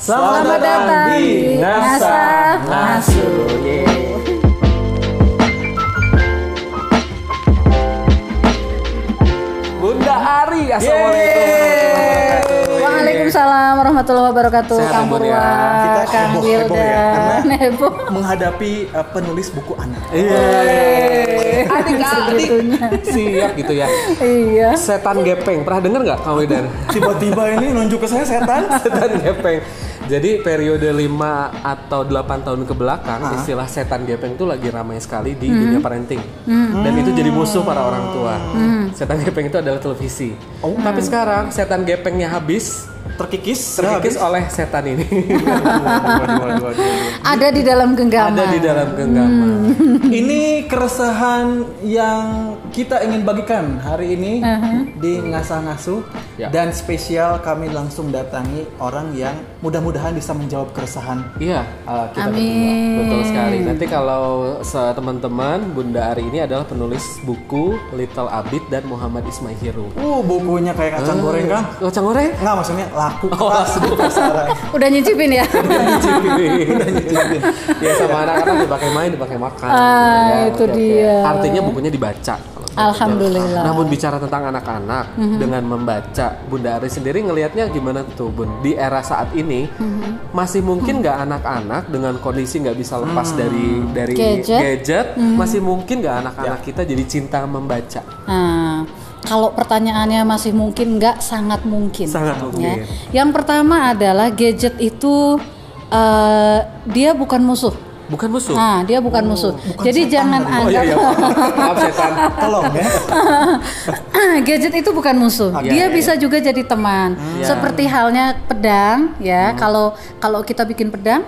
Selamat datang di Ngasa Ngasu. Bunda Ari, assalamualaikum. Waalaikumsalam warahmatullahi wabarakatuh. Sehat, Kang Bun, ya. Purwa, Kita Kang Wilda, heboh ya, menghadapi uh, penulis buku anak. Iya. Siap gitu ya. Iya. Setan gepeng, pernah denger nggak Kang Widan? Tiba-tiba ini nunjuk ke saya setan. setan gepeng. Jadi periode 5 atau 8 tahun ke belakang Ah. istilah setan gepeng itu lagi ramai sekali di Hmm. dunia parenting. Dan itu jadi musuh para orang tua. Setan gepeng itu adalah televisi. Oh. Tapi sekarang setan gepengnya habis, Terkikis. terkikis oleh setan ini. Ada di dalam genggaman. Ada di dalam genggaman. Ini keresahan yang kita ingin bagikan hari ini di Ngasah Ngasu Ya. dan spesial kami langsung datangi orang yang mudah-mudahan bisa menjawab keresahan Iya. uh, kita berdua. Amin. Betul sekali. Nanti kalau teman-teman Bunda Ari ini adalah penulis buku Little Abid dan Muhammad Ismail Hiru. Uh, bukunya kayak kacang goreng kan? Kacang goreng? Enggak maksudnya laku Oh, keras di pasaran. Udah nyicipin ya? ya sama anak-anak dipakai main, dipakai makan. Ah, Ya, itu oke. dia. Artinya bukunya dibaca. Alhamdulillah. Namun bicara tentang anak-anak dengan membaca, Bunda Ari sendiri ngelihatnya gimana tuh, Bun? Di era saat ini masih mungkin nggak anak-anak dengan kondisi nggak bisa lepas dari dari Gadget. gadget, masih mungkin nggak anak-anak kita jadi cinta membaca? Nah, kalau pertanyaannya masih mungkin nggak, sangat mungkin. Sangat Ya. mungkin. Yang pertama adalah gadget itu eh, dia bukan musuh. Bukan musuh. Nah, dia bukan musuh. Jadi jangan Oh iya, iya. anggap Maaf setan. Tolong ya. gadget itu bukan musuh. Iya, dia iya, bisa juga jadi teman. Iya. Seperti halnya pedang, ya. Kalau kalau kita bikin pedang,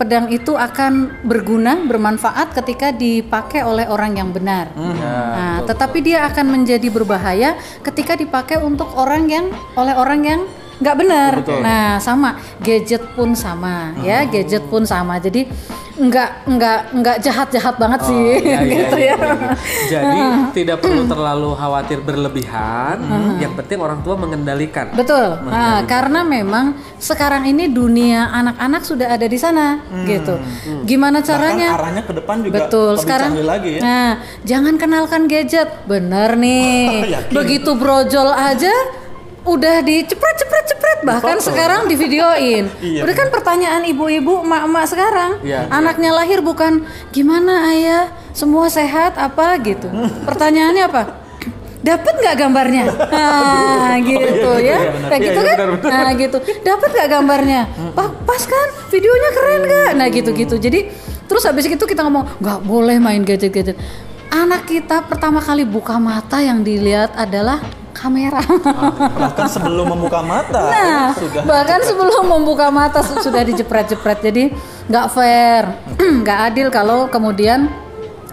pedang itu akan berguna, bermanfaat ketika dipakai oleh orang yang benar. Nah, tetapi dia akan menjadi berbahaya ketika dipakai untuk orang yang oleh orang yang nggak benar. Betul. Nah, sama gadget pun sama, ya gadget pun sama. Jadi nggak nggak nggak jahat jahat banget sih, Iya, iya, gitu iya, ya. iya. Jadi tidak perlu terlalu khawatir berlebihan. Yang penting orang tua mengendalikan. Betul. Nah, karena memang sekarang ini dunia anak-anak sudah ada di sana, gitu. Gimana caranya? Bahkan arahnya ke depan juga Betul. Sekarang, lagi ya. nah, jangan kenalkan gadget. Bener nih. Begitu brojol aja, udah dicepret cepret cepret. Bahkan sekarang di videoin. Iya, udah kan pertanyaan ibu-ibu, emak-emak sekarang. Iya. Anaknya lahir bukan gimana ayah, semua sehat apa gitu. Pertanyaannya apa? Dapat nggak gambarnya? Nah, gitu ya. Kayak Iya, gitu iya, kan? benar, benar. Nah, gitu. Dapat nggak gambarnya? Pa- pas kan? Videonya keren nggak? Nah, gitu-gitu. Jadi terus habis itu kita ngomong nggak boleh main gadget-gadget. Anak kita pertama kali buka mata yang dilihat adalah kamera. Bahkan sebelum membuka mata Nah, sudah bahkan sebelum membuka mata su- sudah dijepret-jepret. Jadi nggak fair, nggak adil kalau kemudian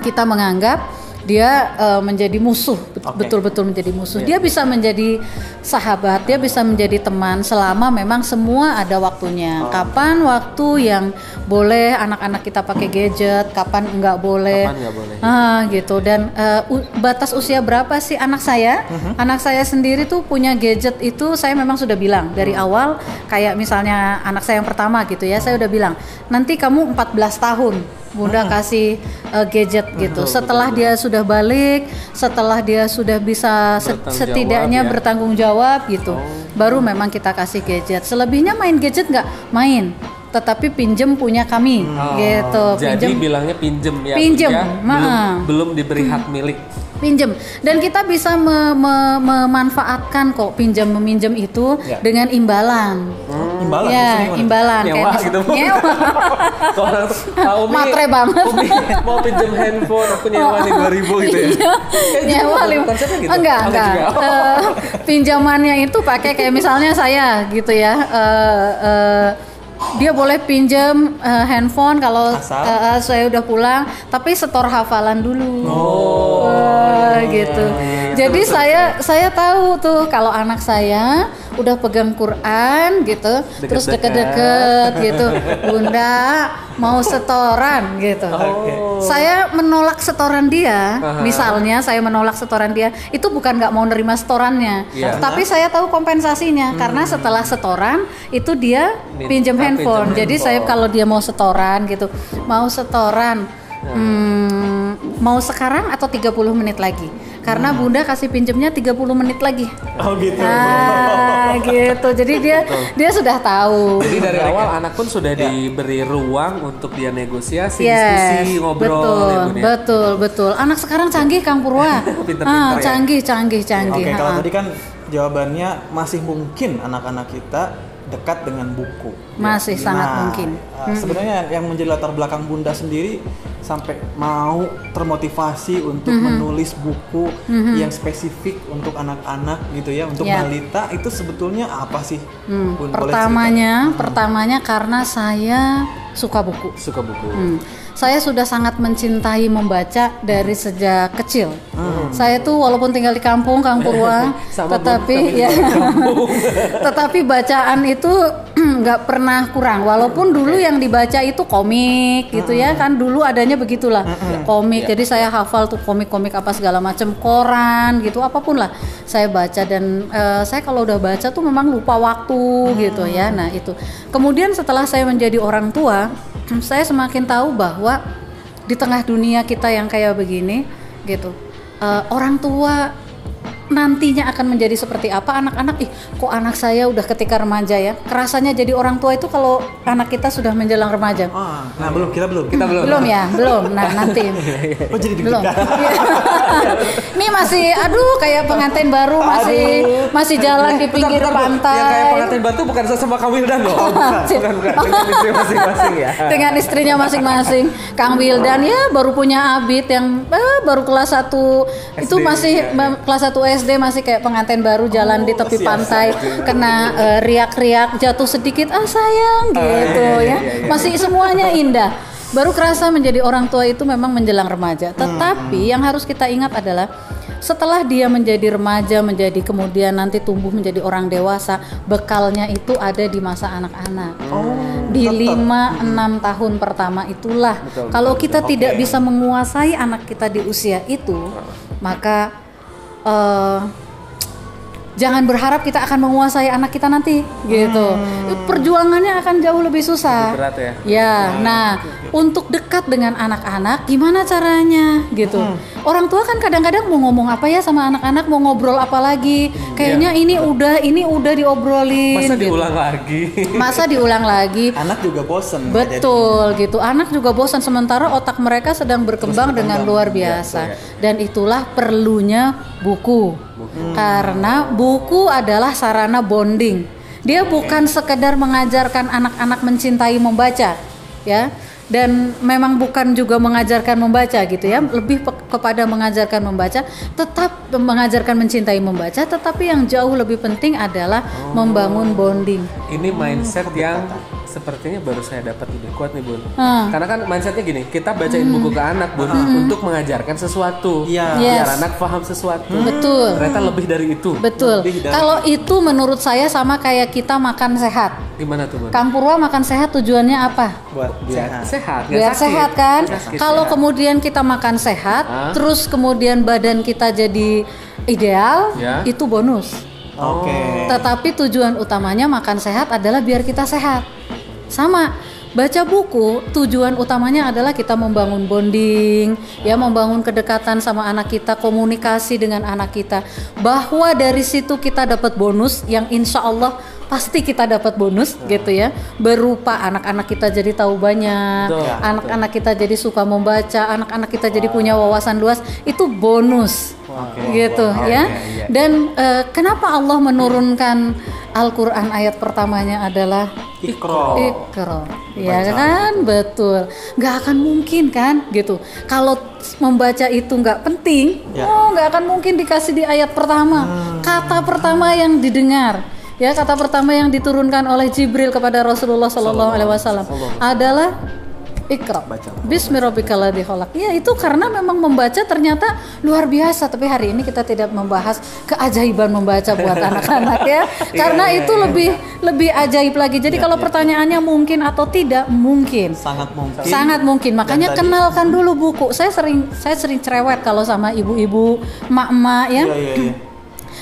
kita menganggap dia eh, menjadi musuh, betul-betul menjadi musuh. Dia bisa menjadi sahabat, dia bisa menjadi teman selama memang semua ada waktunya. Kapan waktu yang boleh anak-anak kita pakai gadget, kapan nggak boleh. Kapan boleh. Ah gitu dan eh, u- batas usia berapa sih anak saya? Anak saya sendiri tuh punya gadget itu saya memang sudah bilang dari awal kayak misalnya anak saya yang pertama gitu ya saya udah bilang nanti kamu 14 tahun Bunda kasih eh, gadget gitu. Setelah dia sudah balik, setelah dia sudah bisa Bertanggung setidaknya jawab ya. bertanggung jawab gitu, baru memang kita kasih gadget. Selebihnya main gadget nggak main, tetapi pinjem punya kami gitu. Oh, Jadi Pinjem bilangnya pinjem ya. Pinjem, ya? Belum, belum diberi hak milik. Pinjem dan kita bisa me- me- memanfaatkan kok pinjam meminjam itu Ya. dengan imbalan. imbalan ya, imbalan Nyewa mis- gitu. nyewa. Orang "Ah, Umi, Matre banget. Umi mau pinjem handphone, aku nyewa nih 2000 gitu ya. Kayak gitu, nyewa lima gitu? enggak Oh, enggak juga. Eh, pinjamannya itu pakai kayak misalnya saya gitu ya eh, eh, dia boleh pinjam eh, handphone kalau eh, saya udah pulang tapi setor hafalan dulu. Oh, Wah, gitu. jadi saya saya tahu tuh kalau anak saya udah pegang Quran gitu, terus deket-deket gitu, Bunda mau setoran gitu. Saya menolak setoran dia, misalnya saya menolak setoran dia, itu bukan nggak mau nerima setorannya, Iya. tapi saya tahu kompensasinya karena setelah setoran itu dia pinjam pinjam handphone. Jadi saya handphone. kalau dia mau setoran gitu, mau setoran. Hmm, mau sekarang atau 30 menit lagi? Karena Bunda kasih pinjemnya 30 menit lagi. Oh gitu. Ah, gitu. Jadi dia dia sudah tahu. Jadi dari awal anak pun sudah diberi ruang untuk dia negosiasi, Yes, diskusi, ngobrol betul, ya Bun ya. betul, betul. Anak sekarang canggih Kang Purwa. Pinter-pinter ah, ya. canggih, canggih, canggih. Oke, kalau Ah. tadi kan jawabannya masih mungkin anak-anak kita dekat dengan buku. Masih sangat Nah, mungkin. uh, Sebenarnya yang menjadi latar belakang Bunda sendiri sampai mau termotivasi untuk Mm-hmm. menulis buku yang spesifik untuk anak-anak gitu ya, untuk Ya. balita itu sebetulnya apa sih? Hmm, pertamanya, pertamanya karena saya suka buku. Suka buku. Hmm. Saya sudah sangat mencintai membaca dari sejak kecil. Saya tuh walaupun tinggal di kampung, Kang Purwa, tetapi ya, tetapi bacaan itu nggak pernah kurang. Walaupun dulu yang dibaca itu komik, gitu ya kan dulu adanya begitulah komik. Jadi saya hafal tuh komik-komik apa segala macam, koran gitu, apa pun lah saya baca dan eh, saya kalau udah baca tuh memang lupa waktu gitu ya. Nah itu. Kemudian setelah saya menjadi orang tua, saya semakin tahu bahwa di tengah dunia kita yang kayak begini gitu eh, orang tua nantinya akan menjadi seperti apa? Anak-anak ih kok anak saya udah ketika remaja ya? Kerasanya jadi orang tua itu kalau anak kita sudah menjelang remaja. Ah, nah belum. Kita belum. Kita belum. belum ya? Belum. Nah nanti. Oh jadi belum. Ini masih aduh kayak pengantin baru masih masih jalan di Bentar, pinggir bentar, Bu. pantai Yang kayak pengantin batu bukan sesama Kang Wildan loh. bukan, bukan. Dengan istri masing-masing ya. dengan istrinya masing-masing. Kang Wildan ya baru punya Abid yang eh, baru kelas 1 itu masih ya, kelas 1 SD masih kayak pengantin baru jalan di tepi siap, pantai kena eh, riak-riak jatuh sedikit ah sayang gitu iya, ya. iya, iya. Masih semuanya indah. Baru kerasa menjadi orang tua itu memang menjelang remaja. Tetapi yang harus kita ingat adalah setelah dia menjadi remaja, menjadi kemudian nanti tumbuh menjadi orang dewasa, bekalnya itu ada di masa anak-anak. Di 5-6 tahun pertama itulah. Kalau kita tidak bisa menguasai anak kita di usia itu maka eh, jangan berharap kita akan menguasai anak kita nanti gitu perjuangannya akan jauh lebih susah Lebih berat ya? Ya, nah untuk dekat dengan anak-anak gimana caranya gitu. Orang tua kan kadang-kadang mau ngomong apa ya sama anak-anak, mau ngobrol apa lagi. Kayaknya ini udah ini udah diobrolin. Masa gitu. diulang lagi? Masa diulang lagi. Anak juga bosen. Betul gitu. Anak juga bosan sementara otak mereka sedang berkembang dengan luar biasa. Dan itulah perlunya buku. Karena buku adalah sarana bonding. Dia bukan sekedar mengajarkan anak-anak mencintai membaca, ya. Dan memang bukan juga mengajarkan membaca gitu ya, lebih pe- kepada mengajarkan membaca, tetap mengajarkan mencintai membaca, tetapi yang jauh lebih penting adalah membangun bonding. Ini mindset yang sepertinya baru saya dapat lebih kuat nih bun. Hmm. Karena kan mindsetnya gini, kita bacain buku ke anak bun untuk mengajarkan sesuatu. Iya. Yes. Biar anak paham sesuatu. Betul. Ternyata lebih dari itu. Betul. Dari- Kalau itu menurut saya sama kayak kita makan sehat. Gimana tuh bun? Kang Purwa makan sehat tujuannya apa? Buat Biar sehat. Biar sakit. sehat kan? Kalau sehat. kemudian kita makan sehat, Hah? terus kemudian badan kita jadi ideal, Ya. itu bonus. Oke. Tetapi tujuan utamanya makan sehat adalah biar kita sehat. Sama, baca buku tujuan utamanya adalah kita membangun bonding, ya membangun kedekatan sama anak kita, komunikasi dengan anak kita. Bahwa dari situ kita dapat bonus yang insya Allah pasti kita dapat bonus gitu ya. Berupa anak-anak kita jadi tahu banyak anak-anak kita jadi suka membaca anak-anak kita jadi punya wawasan luas itu bonus gitu ya. iya, iya. dan eh, kenapa Allah menurunkan Al-Quran ayat pertamanya adalah Ikro. Ikro, ya kan? Betul. Nggak akan mungkin kan, gitu. Kalau membaca itu nggak penting, Ya. oh nggak akan mungkin dikasih di ayat pertama. Kata pertama yang didengar, ya kata pertama yang diturunkan oleh Jibril kepada Rasulullah Shallallahu Alaihi Wasallam adalah Ikra. Bismillahirrahmanirrahim. khalaq. Ya itu karena memang membaca ternyata luar biasa. Tapi hari ini kita tidak membahas keajaiban membaca buat anak-anak ya. Karena iya, itu iya. lebih lebih ajaib lagi. Jadi kalau pertanyaannya mungkin atau tidak mungkin. Sangat mungkin. Sangat mungkin. Makanya tadi- kenalkan dulu buku. Saya sering saya sering cerewet kalau sama ibu-ibu, emak-emak ya.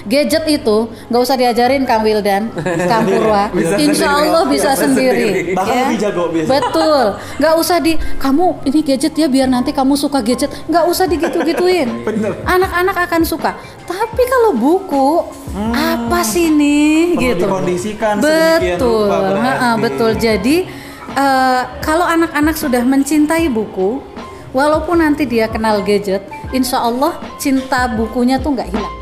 Gadget itu nggak usah diajarin Kang Wildan, Kang Purwa. Bisa Insya. Allah bisa Bisa sendiri. sendiri. Bahkan ya. lebih jago biasanya. Betul. Nggak usah di kamu ini gadget ya biar nanti kamu suka gadget. Nggak usah digitu-gituin. Anak-anak akan suka. Tapi kalau buku apa sih nih Perlu gitu. dikondisikan Betul. rupa betul. Jadi eh, kalau anak-anak sudah mencintai buku, walaupun nanti dia kenal gadget, insya Allah cinta bukunya tuh nggak hilang.